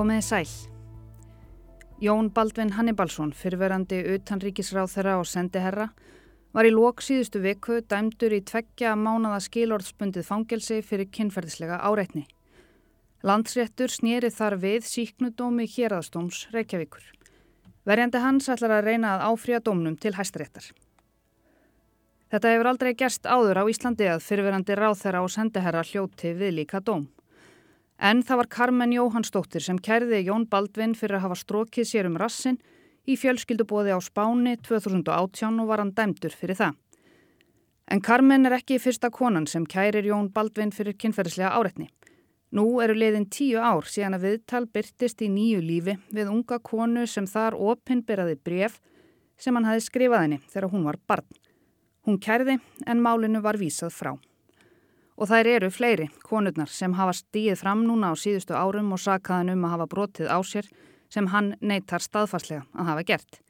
Komiði sæl. Jón Baldvin Hannibalsson, fyrverandi utanríkisráð þeirra og sendiherra, var í lók síðustu viku dæmdur í tveggja mánada skilorðsbundið fangelsi fyrir kynferðislega áreitni. Landsréttur snýri þar við síknudómi héraðstóms Reykjavíkur. Verjandi hans ætlar að reyna að áfrýja dómnum til hæstaréttar. Þetta hefur aldrei gerst áður á Íslandi að fyrverandi ráð þeirra og sendiherra hljóti við líka dóm. En það var Carmen Jóhannsdóttir sem kærði Jón Baldvin fyrir að hafa strókið sér um rassin í fjölskyldubóði á Spáni 2018 og var hann dæmdur fyrir það. En Carmen er ekki fyrsta konan sem kærir Jón Baldvin fyrir kynferðislega áreitni. Nú eru liðin tíu ár síðan að viðtal byrtist í nýju lífi við unga konu sem þar opinberaði bref sem hann hafi skrifað henni þegar hún var barn. Hún kærði en málinu var vísað frá. Og þær eru fleiri, konurnar, sem hafa stíið fram núna á síðustu árum og sakaðan um að hafa brotið á sér sem hann neytar staðfarslega að hafa gert.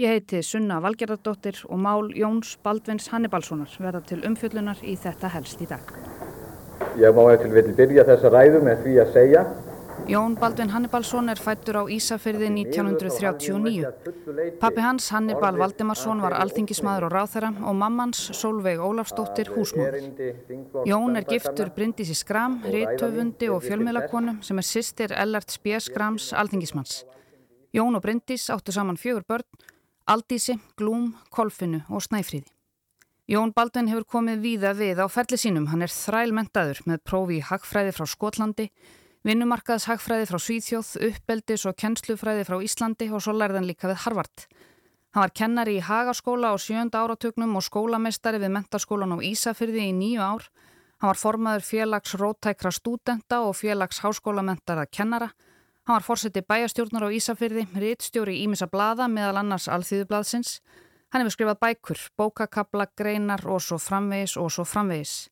Ég heiti Sunna Valgerðardóttir og mál Jóns Baldvins Hannibalssonar verða til umfjöllunar í þetta helst í dag. Ég má eftir vil byrja þessa ræðu með því að segja Jón Baldvin Hannibalsson er fættur á Ísafyrði 1939. Pappi hans, Hannibal Valdimarsson, var alþingismadur og ráþæra og mammans, Solveig Ólafsdóttir, húsmóður. Jón er giftur Bryndísi Skram, réttöfundi og fjölmiðlakonu sem er sýstir Ellert Spjés Skrams, alþingismanns. Jón og Bryndís áttu saman fjögur börn, Aldísi, Glúm, Kolfinu og Snæfríði. Jón Baldvin hefur komið víða við á ferli sínum. Hann er þrælmentaður með prófi í hagfræði frá Skotlandi, vinnumarkaðshagfræði frá Svíþjóð, uppeldis og kennslufræði frá Íslandi og svo lærðan líka við Harvard. Hann var kennari í Hagaskóla á sjönda áratögnum og skólamestari við mentarskólan á Ísafyrði í nýju ár. Hann var formaður félags rótækra stúdenta og félags háskólamentara kennara. Hann var fórseti bæjastjórnar á Ísafyrði, rittstjóri Ímisa Blada meðal annars Alþýðublaðsins. Hann hefur skrifað bækur, bókakabla, greinar og svo framvegis og svo framvegis.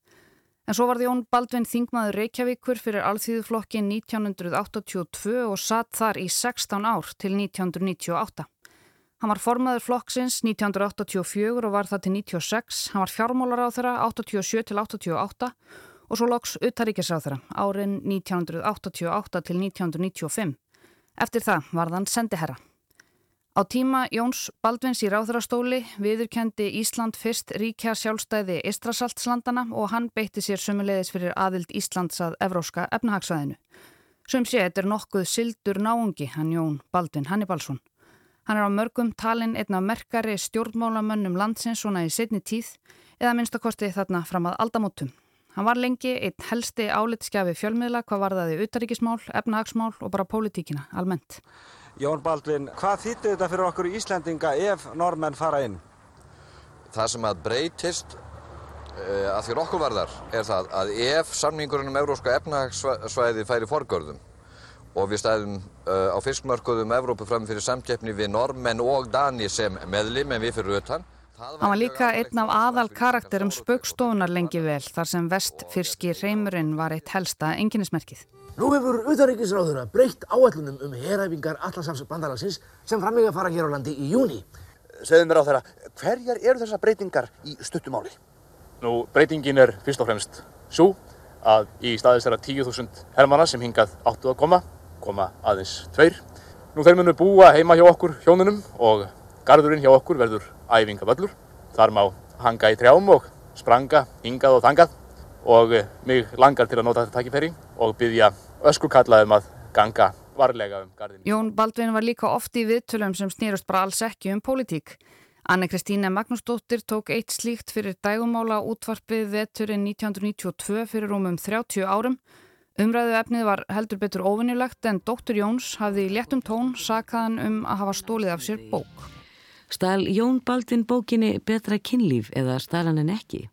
En svo var Jón Baldvin þingmaður Reykjavíkur fyrir alþýðuflokkin 1982 og satt þar í 16 ár til 1998. Hann var formaður flokksins 1984 og var það til 96. Hann var fjármólar á þeirra 87 til 88 og svo loks utaríkis á þeirra árin 1988 til 1995. Eftir það var þann sendiherra. Á tíma Jóns Baldvins í ráðurastóli viðurkendi Ísland fyrst ríkja sjálfstæði Ístrasaltslandana og hann beitti sér sumulegis fyrir aðild Íslands að evróska efnahagsvæðinu. Sum sé, þetta er nokkuð sildur náungi, hann Jón Baldvin Hannibalsson. Hann er á mörgum talin einn af merkari stjórnmálamönnum landsins svona í setni tíð eða minnstakosti þarna fram að aldamótum. Hann var lengi einn helsti álitskjafi fjölmiðla hvað varðaði utaríkismál, efnahagsmál og bara pólitíkina almennt. Jón Baldvin, hvað þýttu þetta fyrir okkur Íslendinga ef normenn fara inn? Það sem að breytist uh, að því okkur varðar er það að ef samningurinn um európska efnahagssvæði færi forgörðum og við stæðum uh, á fiskmörkuðum Evrópu fram fyrir samkeppni við normenn og Dani sem meðlim en við fyrir utan. Hann var líka einn af aðal karakterum spökstofunar lengi vel þar sem vestfyrski reymurinn var eitt helsta enginnismerkið. Nú hefur auðaríkisráðuna breytt áallunum um heræfingar Allarsamsbandalagsins sem framvega fara hér á landi í júni. Segðu mér á þeirra, hverjar eru þessar breytingar í stuttumáli? Nú, breytingin er fyrst og fremst svo að í staðis þeirra 10.000 hermana sem hingað áttu að koma, koma aðeins tveir. Nú þeir munu búa heima hjá okkur hjónunum og gardurinn hjá okkur verður æfingavöllur. Þar má hanga í trjám og spranga, hingað og þangað og mig langar til að nota þetta takkifæri og byggja ösku kallaðum að ganga varlega um gardinu. Jón Baldvin var líka oft í viðtölum sem snýrust bara alls ekki um pólitík. Anne-Kristíne Magnúsdóttir tók eitt slíkt fyrir dægumála útvarpið veturinn 1992 fyrir rúmum 30 árum. Umræðu efnið var heldur betur ofinnilegt en dóttur Jóns hafði í léttum tón sakaðan um að hafa stólið af sér bók. Stál Jón Baldvin bókinni Betra kynlíf eða stalan en ekki.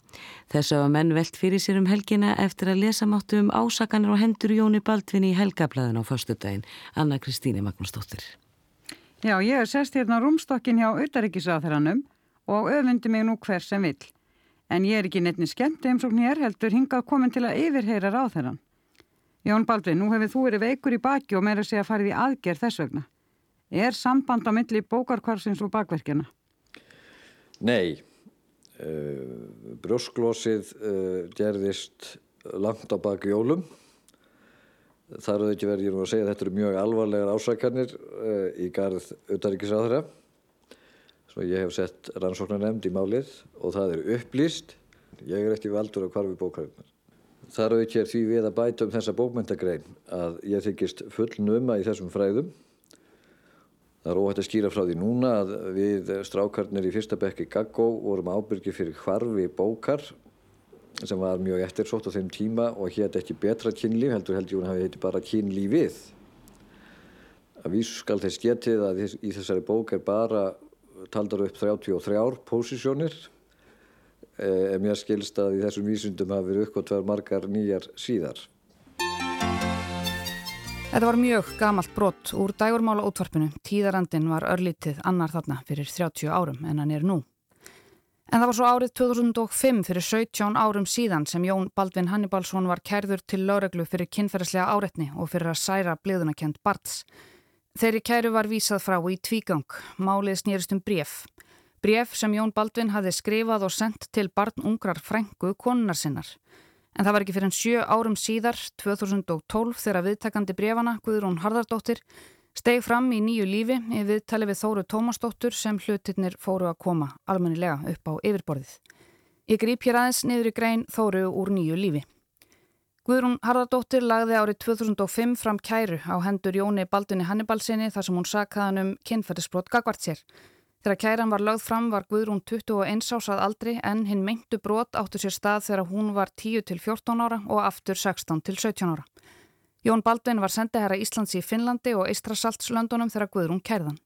Þess að menn velt fyrir sér um helgina eftir að lesa máttu um ásakanir og hendur Jóni Baldvin í helgablaðin á förstudaginn, Anna Kristíne Magnúsdóttir. Já, ég hef sest hérna rúmstokkin hjá auðaríkisáþaranum og öfundi mig nú hver sem vill. En ég er ekki nefni skemmt eins og hér heldur hingað komin til að yfirheyra ráþarann. Jón Baldvin, nú hefur þú verið veikur í baki og meira segja farið í aðgerð þess vegna. Er samband á milli bókarkvarsins og bakverkjana? Nei, uh, brjósklósið uh, gerðist langt á baki jólum Þar auðvitað ekki verið að segja að þetta eru mjög alvarlegar ásakarnir uh, í garð auðaríkisáðra. Svo ég hef sett rannsóknarnemnd í málið og það er upplýst. Ég er eftir valdur á hvarfi bókarinnar. Þar auðvitað er því við að bæta um þessa bókmyndagrein að ég þykist full numa í þessum fræðum. Það er óhætt að skýra frá því núna að við strákarnir í fyrsta bekki Gaggó vorum ábyrgi fyrir hvarfi bókar sem var mjög eftirsótt á þeim tíma og hétt ekki betra kynlíf heldur heldur hún hafi heiti bara kynlífið. Að vísu skal þess getið að í þessari bók er bara taldar upp 33 pósisjónir en mér skilst að í þessum vísundum hafi verið uppgótt margar nýjar síðar Þetta var mjög gamalt brott úr dægurmála útvarpinu. Tíðarandin var örlítið annar þarna fyrir 30 árum en hann er nú. En það var svo árið 2005 fyrir 17 árum síðan sem Jón Baldvin Hannibalsson var kærður til lögreglu fyrir kynferðislega áretni og fyrir að særa bliðunarkend Barts. Þeirri kæru var vísað frá í tvígang. Málið snýrist um bref. Bref sem Jón Baldvin hafði skrifað og sendt til barn ungrar frængu konunar sinnar. En það var ekki fyrir en sjö árum síðar, 2012, þegar viðtakandi brefana, Guðrún Harðardóttir, Steg fram í nýju lífi í viðtali við Þóru Tómasdóttur sem hlutirnir fóru að koma almennilega upp á yfirborðið. Ég grýp hér aðeins niður í grein Þóru úr nýju lífi. Guðrún Harðardóttir lagði árið 2005 fram kæru á hendur Jóni Baldunni Hannibalsinni þar sem hún sakaðan um kynferðisbrot gagvart sér. Þegar kæran var lögð fram var Guðrún 21 ásað aldri en hinn meintu brot áttu sér stað þegar hún var 10 til 14 ára og aftur 16 til 17 ára. Jón Baldvin var sendiherra Íslands í Finnlandi og Eistrasaltslöndunum þegar Guðrún kærðan.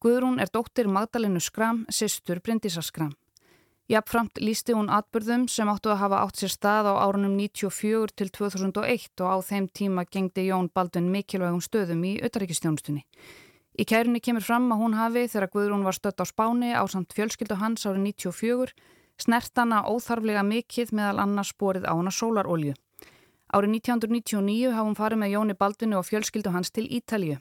Guðrún er dóttir Magdalenu Skram, sýstur Bryndisa Skram. Jafnframt lísti hún atbyrðum sem áttu að hafa átt sér stað á árunum 94 til 2001 og á þeim tíma gengdi Jón Baldvin mikilvægum stöðum í auðaríkistjónustunni. Í kærunni kemur fram að hún hafi þegar Guðrún var stött á Spáni á samt fjölskyldu hans árið 94 snertana óþarflega mikill meðal annars borið á hana sólarolju. Árið 1999 hafði hún farið með Jóni Baldvinu og fjölskyldu hans til Ítalju.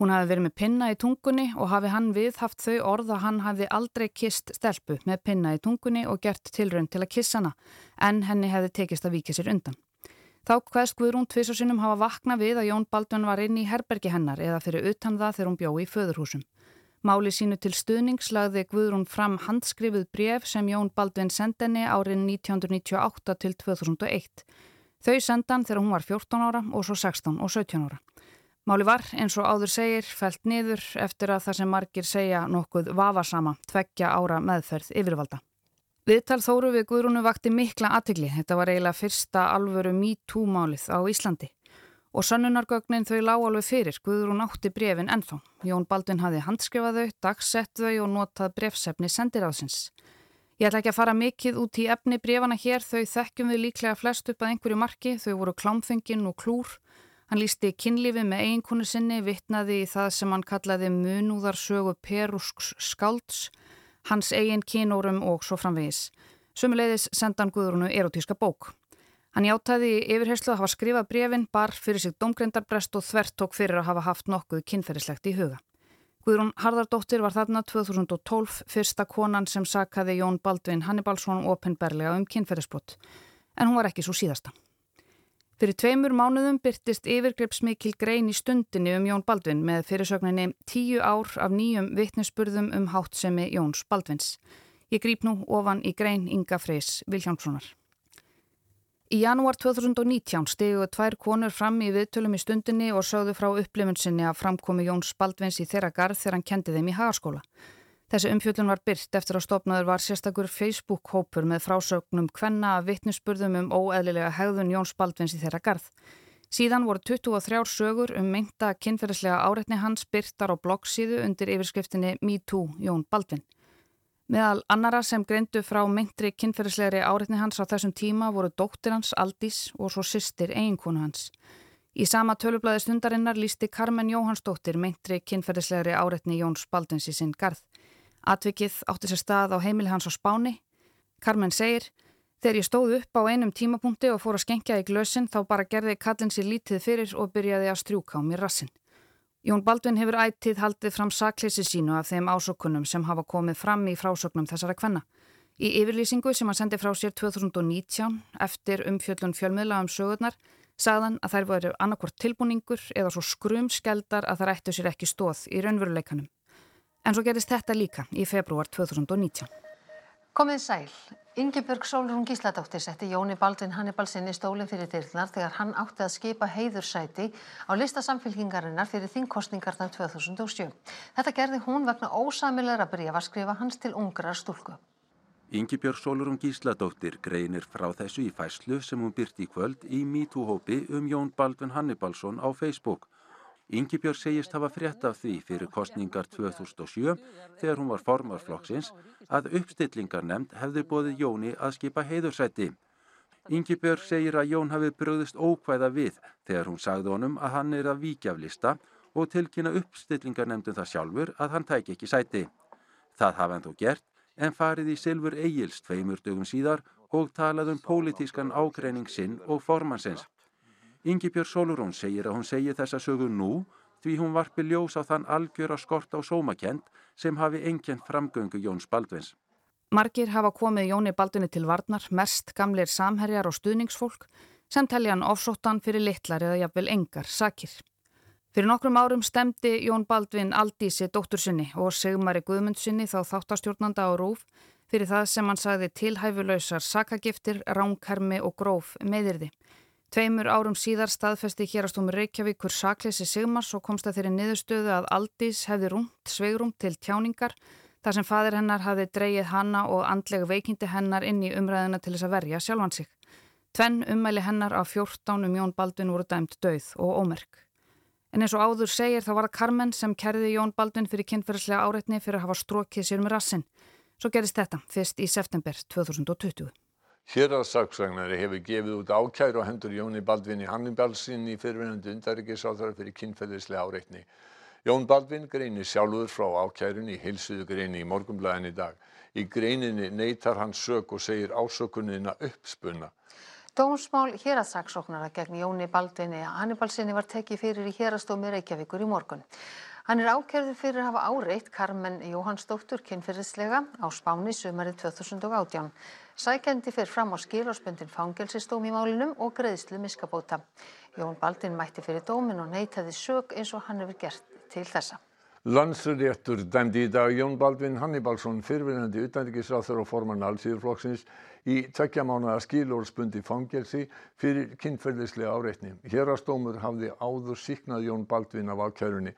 Hún hafi verið með pinna í tungunni og hafi hann við haft þau orð að hann hafi aldrei kist stelpu með pinna í tungunni og gert tilrönd til að kissa hana, en henni hefði tekist að vika sér undan. Þá hvaðst Guðrún tviðsarsinnum hafa vakna við að Jón Baldvin var inn í herbergi hennar eða fyrir utan það þegar hún bjóði í föðurhúsum. Máli sínu til stuðnings lagði Guðrún fram handskrifið bref sem Jón Baldvin sendenni árin 1998 til 2001. Þau sendan þegar hún var 14 ára og svo 16 og 17 ára. Máli var, eins og áður segir, fælt niður eftir að það sem margir segja nokkuð vafasama, tveggja ára meðferð yfirvalda. Viðtal þóru við Guðrúnu vakti mikla aðtigli. Þetta var eiginlega fyrsta alvöru MeToo-málið á Íslandi. Og sannunargögnin þau lág alveg fyrir, Guðrún átti brefin ennþá. Jón Baldvin hafi handskrifað þau, dagsett þau og notað brefsefni sendiráðsins. Ég ætla ekki að fara mikið út í efni brefana hér, þau þekkjum við líklega flest upp að einhverju marki, þau voru klámfengin og klúr. Hann lísti kynlífi með eiginkonu sinni, vittnaði í það sem hann kallaði munúðarsögu perusks skálds, hans eigin kynórum og svo framvegis. Sumuleiðis sendan Guðrúnu erotíska bók. Hann játæði í yfirherslu að hafa skrifað brefin, bar fyrir sig domgreindarbrest og þvert tók fyrir að hafa haft nokkuð kynferðislegt í huga. Guðrún Harðardóttir var þarna 2012 fyrsta konan sem sakaði Jón Baldvin Hannibalsson ofinberlega um kynferðisbrott, en hún var ekki svo síðasta. Fyrir tveimur mánuðum byrtist yfirgrepsmikil grein í stundinni um Jón Baldvin með fyrirsögninni tíu ár af nýjum vittnesburðum um háttsemi Jóns Baldvins. Ég grýp nú ofan í grein Inga Freys Viljánssonar. Í janúar 2019 steguðu tvær konur fram í viðtölum í stundinni og sögðu frá upplifun sinni að framkomi Jóns Baldvins í þeirra garð þegar hann kendi þeim í hagaskóla. Þessi umfjöldun var byrt eftir að stopnaður var sérstakur Facebook-hópur með frásögnum hvenna að vittnusburðum um óeðlilega hegðun Jóns Baldvins í þeirra garð. Síðan voru 23 sögur um meinta kynferðislega áreitni hans byrtar á bloggsíðu undir yfirskriftinni MeToo Jón Baldvin. Meðal annara sem greindu frá myndri kynferðislegri áreitni hans á þessum tíma voru dóttir hans Aldís og svo sýstir eiginkonu hans. Í sama tölublaði stundarinnar lísti Carmen Jóhannsdóttir myndri kynferðislegri áreitni Jóns Baldins í sinn garð. Atvikið átti sér stað á heimili hans á Spáni. Carmen segir, þegar ég stóð upp á einum tímapunkti og fór að skenkja í glösin þá bara gerði kallin sér lítið fyrir og byrjaði að strjúka á mér rassin. Jón Baldvin hefur ættið haldið fram sakleysi sínu af þeim ásökunum sem hafa komið fram í frásögnum þessara kvenna. Í yfirlýsingu sem hann sendi frá sér 2019 eftir umfjöllun fjölmiðla um sögurnar Sagðan að þær voru annarkvort tilbúningur eða svo skrumskeldar að þær ættu sér ekki stóð í raunveruleikanum. En svo gerist þetta líka í februar 2019. Komið sæl. Ingebjörg Sólrún Gísladóttir setti Jóni Baldvin Hannibalsinni stólinn fyrir dyrknar þegar hann átti að skipa heiðursæti á lista samfélkingarinnar fyrir þingkostningarnar 2007. Þetta gerði hún vegna ósamilegra brefaskrifa hans til ungrar stúlku. Ingebjörg Sólrún Gísladóttir greinir frá þessu í fæslu sem hún byrti í kvöld í MeToo-hópi um Jón Baldvin Hannibalsson á Facebook. Ingibjörg segist hafa frétt af því fyrir kostningar 2007 þegar hún var formarflokksins að uppstillingar nefnd hefði bóðið Jóni að skipa heiðursæti. Ingibjörg segir að Jón hafi bröðist ókvæða við þegar hún sagði honum að hann er að víkja af lista og tilkynna uppstillingar nefndum það sjálfur að hann tæki ekki sæti. Það hafa hann þó gert en farið í Silfur Egils tveimur dögum síðar og talað um pólitískan ágreining sinn og formansins. Ingibjörg Solurón segir að hún segi þessa sögu nú því hún varpi ljós á þann algjör að skort á sómakent sem hafi engjent framgöngu Jóns Baldvins. Margir hafa komið Jóni Baldvinni til varnar, mest gamleir samherjar og stuðningsfólk sem telja hann ofsóttan fyrir litlar eða jafnvel engar sakir. Fyrir nokkrum árum stemdi Jón Baldvin Aldísi dóttur sinni og Sigmari Guðmund sinni þá þáttastjórnanda á Rúf fyrir það sem hann sagði tilhæfulausar sakagiftir, ránkarmi og gróf meðirði. Tveimur árum síðar staðfesti hérastómi Reykjavíkur sakleysi Sigmars og komst að þeirri niðurstöðu að Aldís hefði rúmt sveigrum til tjáningar þar sem fadir hennar hafði dreyið hanna og andlega veikindi hennar inn í umræðina til þess að verja sjálfan sig. Tvenn ummæli hennar á 14 um Jón Baldvin voru dæmt döið og ómerk. En eins og áður segir þá var það Carmen sem kerði Jón Baldvin fyrir kynferðslega áreitni fyrir að hafa strókið sér með rassin. Svo gerist þetta fyrst í september 2020. Héraðssaksóknari hefur gefið út ákæru á hendur Jóni Baldvin í Hannibalsinni fyrirverandi undaríkisáþara fyrir kynferðislega áreitni. Jón Baldvin greinir sjálfur frá ákærunni í heilsuðu greini í morgumblæðin í dag. Í greininni neytar hann sök og segir ásökunina uppspunna. Dómsmál héraðssaksóknara gegn Jóni Baldvini Hannibalsinni var tekið fyrir í hérastómi Reykjavíkur í morgun. Hann er ákjörður fyrir að hafa áreitt Carmen Jóhannsdóttur kynferðislega á Spáni sumarið 2018. Sækjandi fer fram á skilorspöndin fangelsistóm í málinum og greiðslu miskabóta. Jón Baldin mætti fyrir dómin og neytaði sög eins og hann hefur gert til þessa. Landsréttur dæmdi í dag Jón Baldvin Hannibalsson fyrfinandi utanrikisráþur og formann allsýðurflokksins í tvekja mánuða skilorðsbundi fangelsi fyrir kynferðislega áreitni. Hérastómur hafði áður síknað Jón Baldvin af ákjörunni.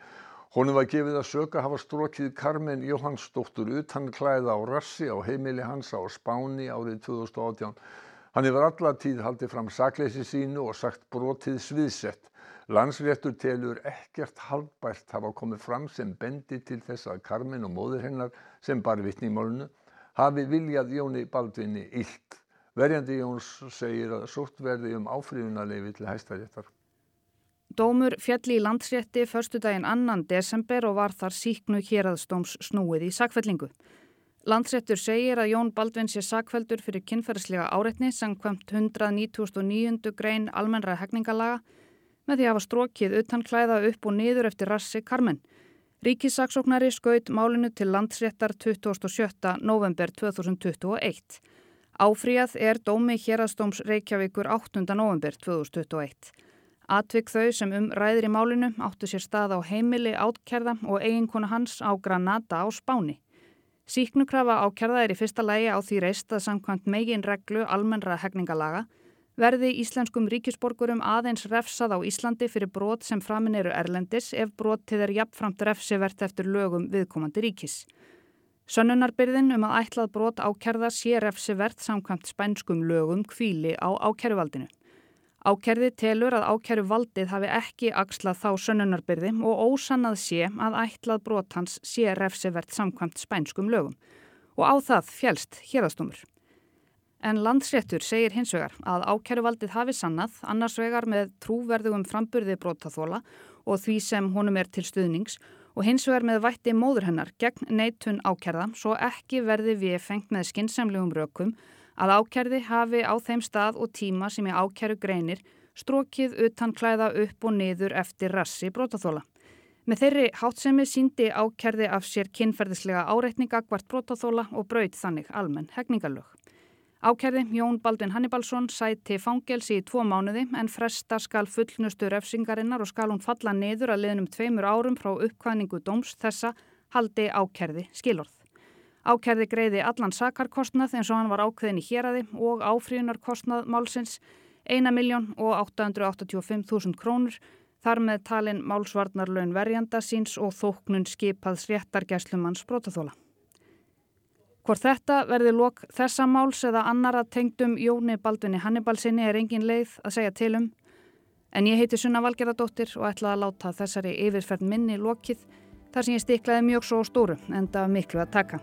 Honum var gefið að söka hafa strokið Carmen Jóhannsdóttur utan klæða á rassi á heimili hans á Spáni árið 2018. Hann hefur alla tíð haldið fram sakleysi sínu og sagt brotið sviðsett. Landsréttur telur ekkert halvbært hafa komið fram sem bendi til þess að Carmen og móður hennar sem bar vittni í málunu hafi viljað Jóni Baldvinni illt. Verjandi Jóns segir að sótt verði um áfríðunarleifi til hæstaréttar. Dómur fjalli í landsrétti förstu daginn annan desember og var þar síknu héraðstóms snúið í sakfellingu. Landsréttur segir að Jón Baldvin sé sakfeldur fyrir kynferðslega áreitni sem kvemt 199. grein almennra hefningalaga með því að hafa strókið utan klæða upp og niður eftir rassi Karmen. Ríkissaksóknari skaut málinu til landsréttar 27. november 2021. Áfríað er dómi héraðstóms Reykjavíkur 8. november 2021. Atvik þau sem um ræðir í málinu áttu sér stað á heimili átkjærða og eiginkona hans á Granada á Spáni. Síknukrafa ákjærða er í fyrsta lægi á því reist að samkvæmt megin reglu almennra hefningalaga verði íslenskum ríkisborgurum aðeins refsað á Íslandi fyrir brot sem framin eru erlendis ef brotið er jafnframt refsivert eftir lögum viðkomandi ríkis. Sönnunarbyrðin um að ætlað brot ákjærða sé refsivert samkvæmt spænskum lögum kvíli á ákjæruvaldinu. Ákerði telur að ákeru valdið hafi ekki axlað þá sönnunarbyrði og ósannað sé að ætlað brotans sé refsivert samkvæmt spænskum lögum og á það fjælst hérastumur. En landsréttur segir hins vegar að ákeru valdið hafi sannað annars vegar með trúverðugum framburði brotaþóla og því sem honum er til stuðnings og hins vegar með vætti móður hennar gegn neitun ákerða svo ekki verði við fengt með skinsamlegum rökum að ákærði hafi á þeim stað og tíma sem í ákæru greinir strókið utan klæða upp og niður eftir rassi brótaþóla. Með þeirri hátsemi síndi ákærði af sér kynferðislega áreitninga hvart brótaþóla og braut þannig almenn hegningalög. Ákerði Jón Baldvin Hannibalsson sæti fangelsi í tvo mánuði en fresta skal fullnustu refsingarinnar og skal hún falla niður að liðnum tveimur árum frá uppkvæningu dóms þessa haldi ákerði skilorð. Ákerði greiði allan sakarkostnað eins og hann var ákveðin í héræði og áfríunarkostnað málsins 1 miljón og 885.000 krónur þar með talin málsvarnarlaun verjanda síns og þóknun skipaðs réttargæslumanns brotaþóla. Hvort þetta verði lok þessa máls eða annara tengdum Jóni Baldvinni Hannibalsinni er engin leið að segja til um. En ég heiti Sunna Valgeradóttir og ætlaði að láta þessari yfirferð minni lokið þar sem ég stiklaði mjög svo stóru en það var miklu að taka.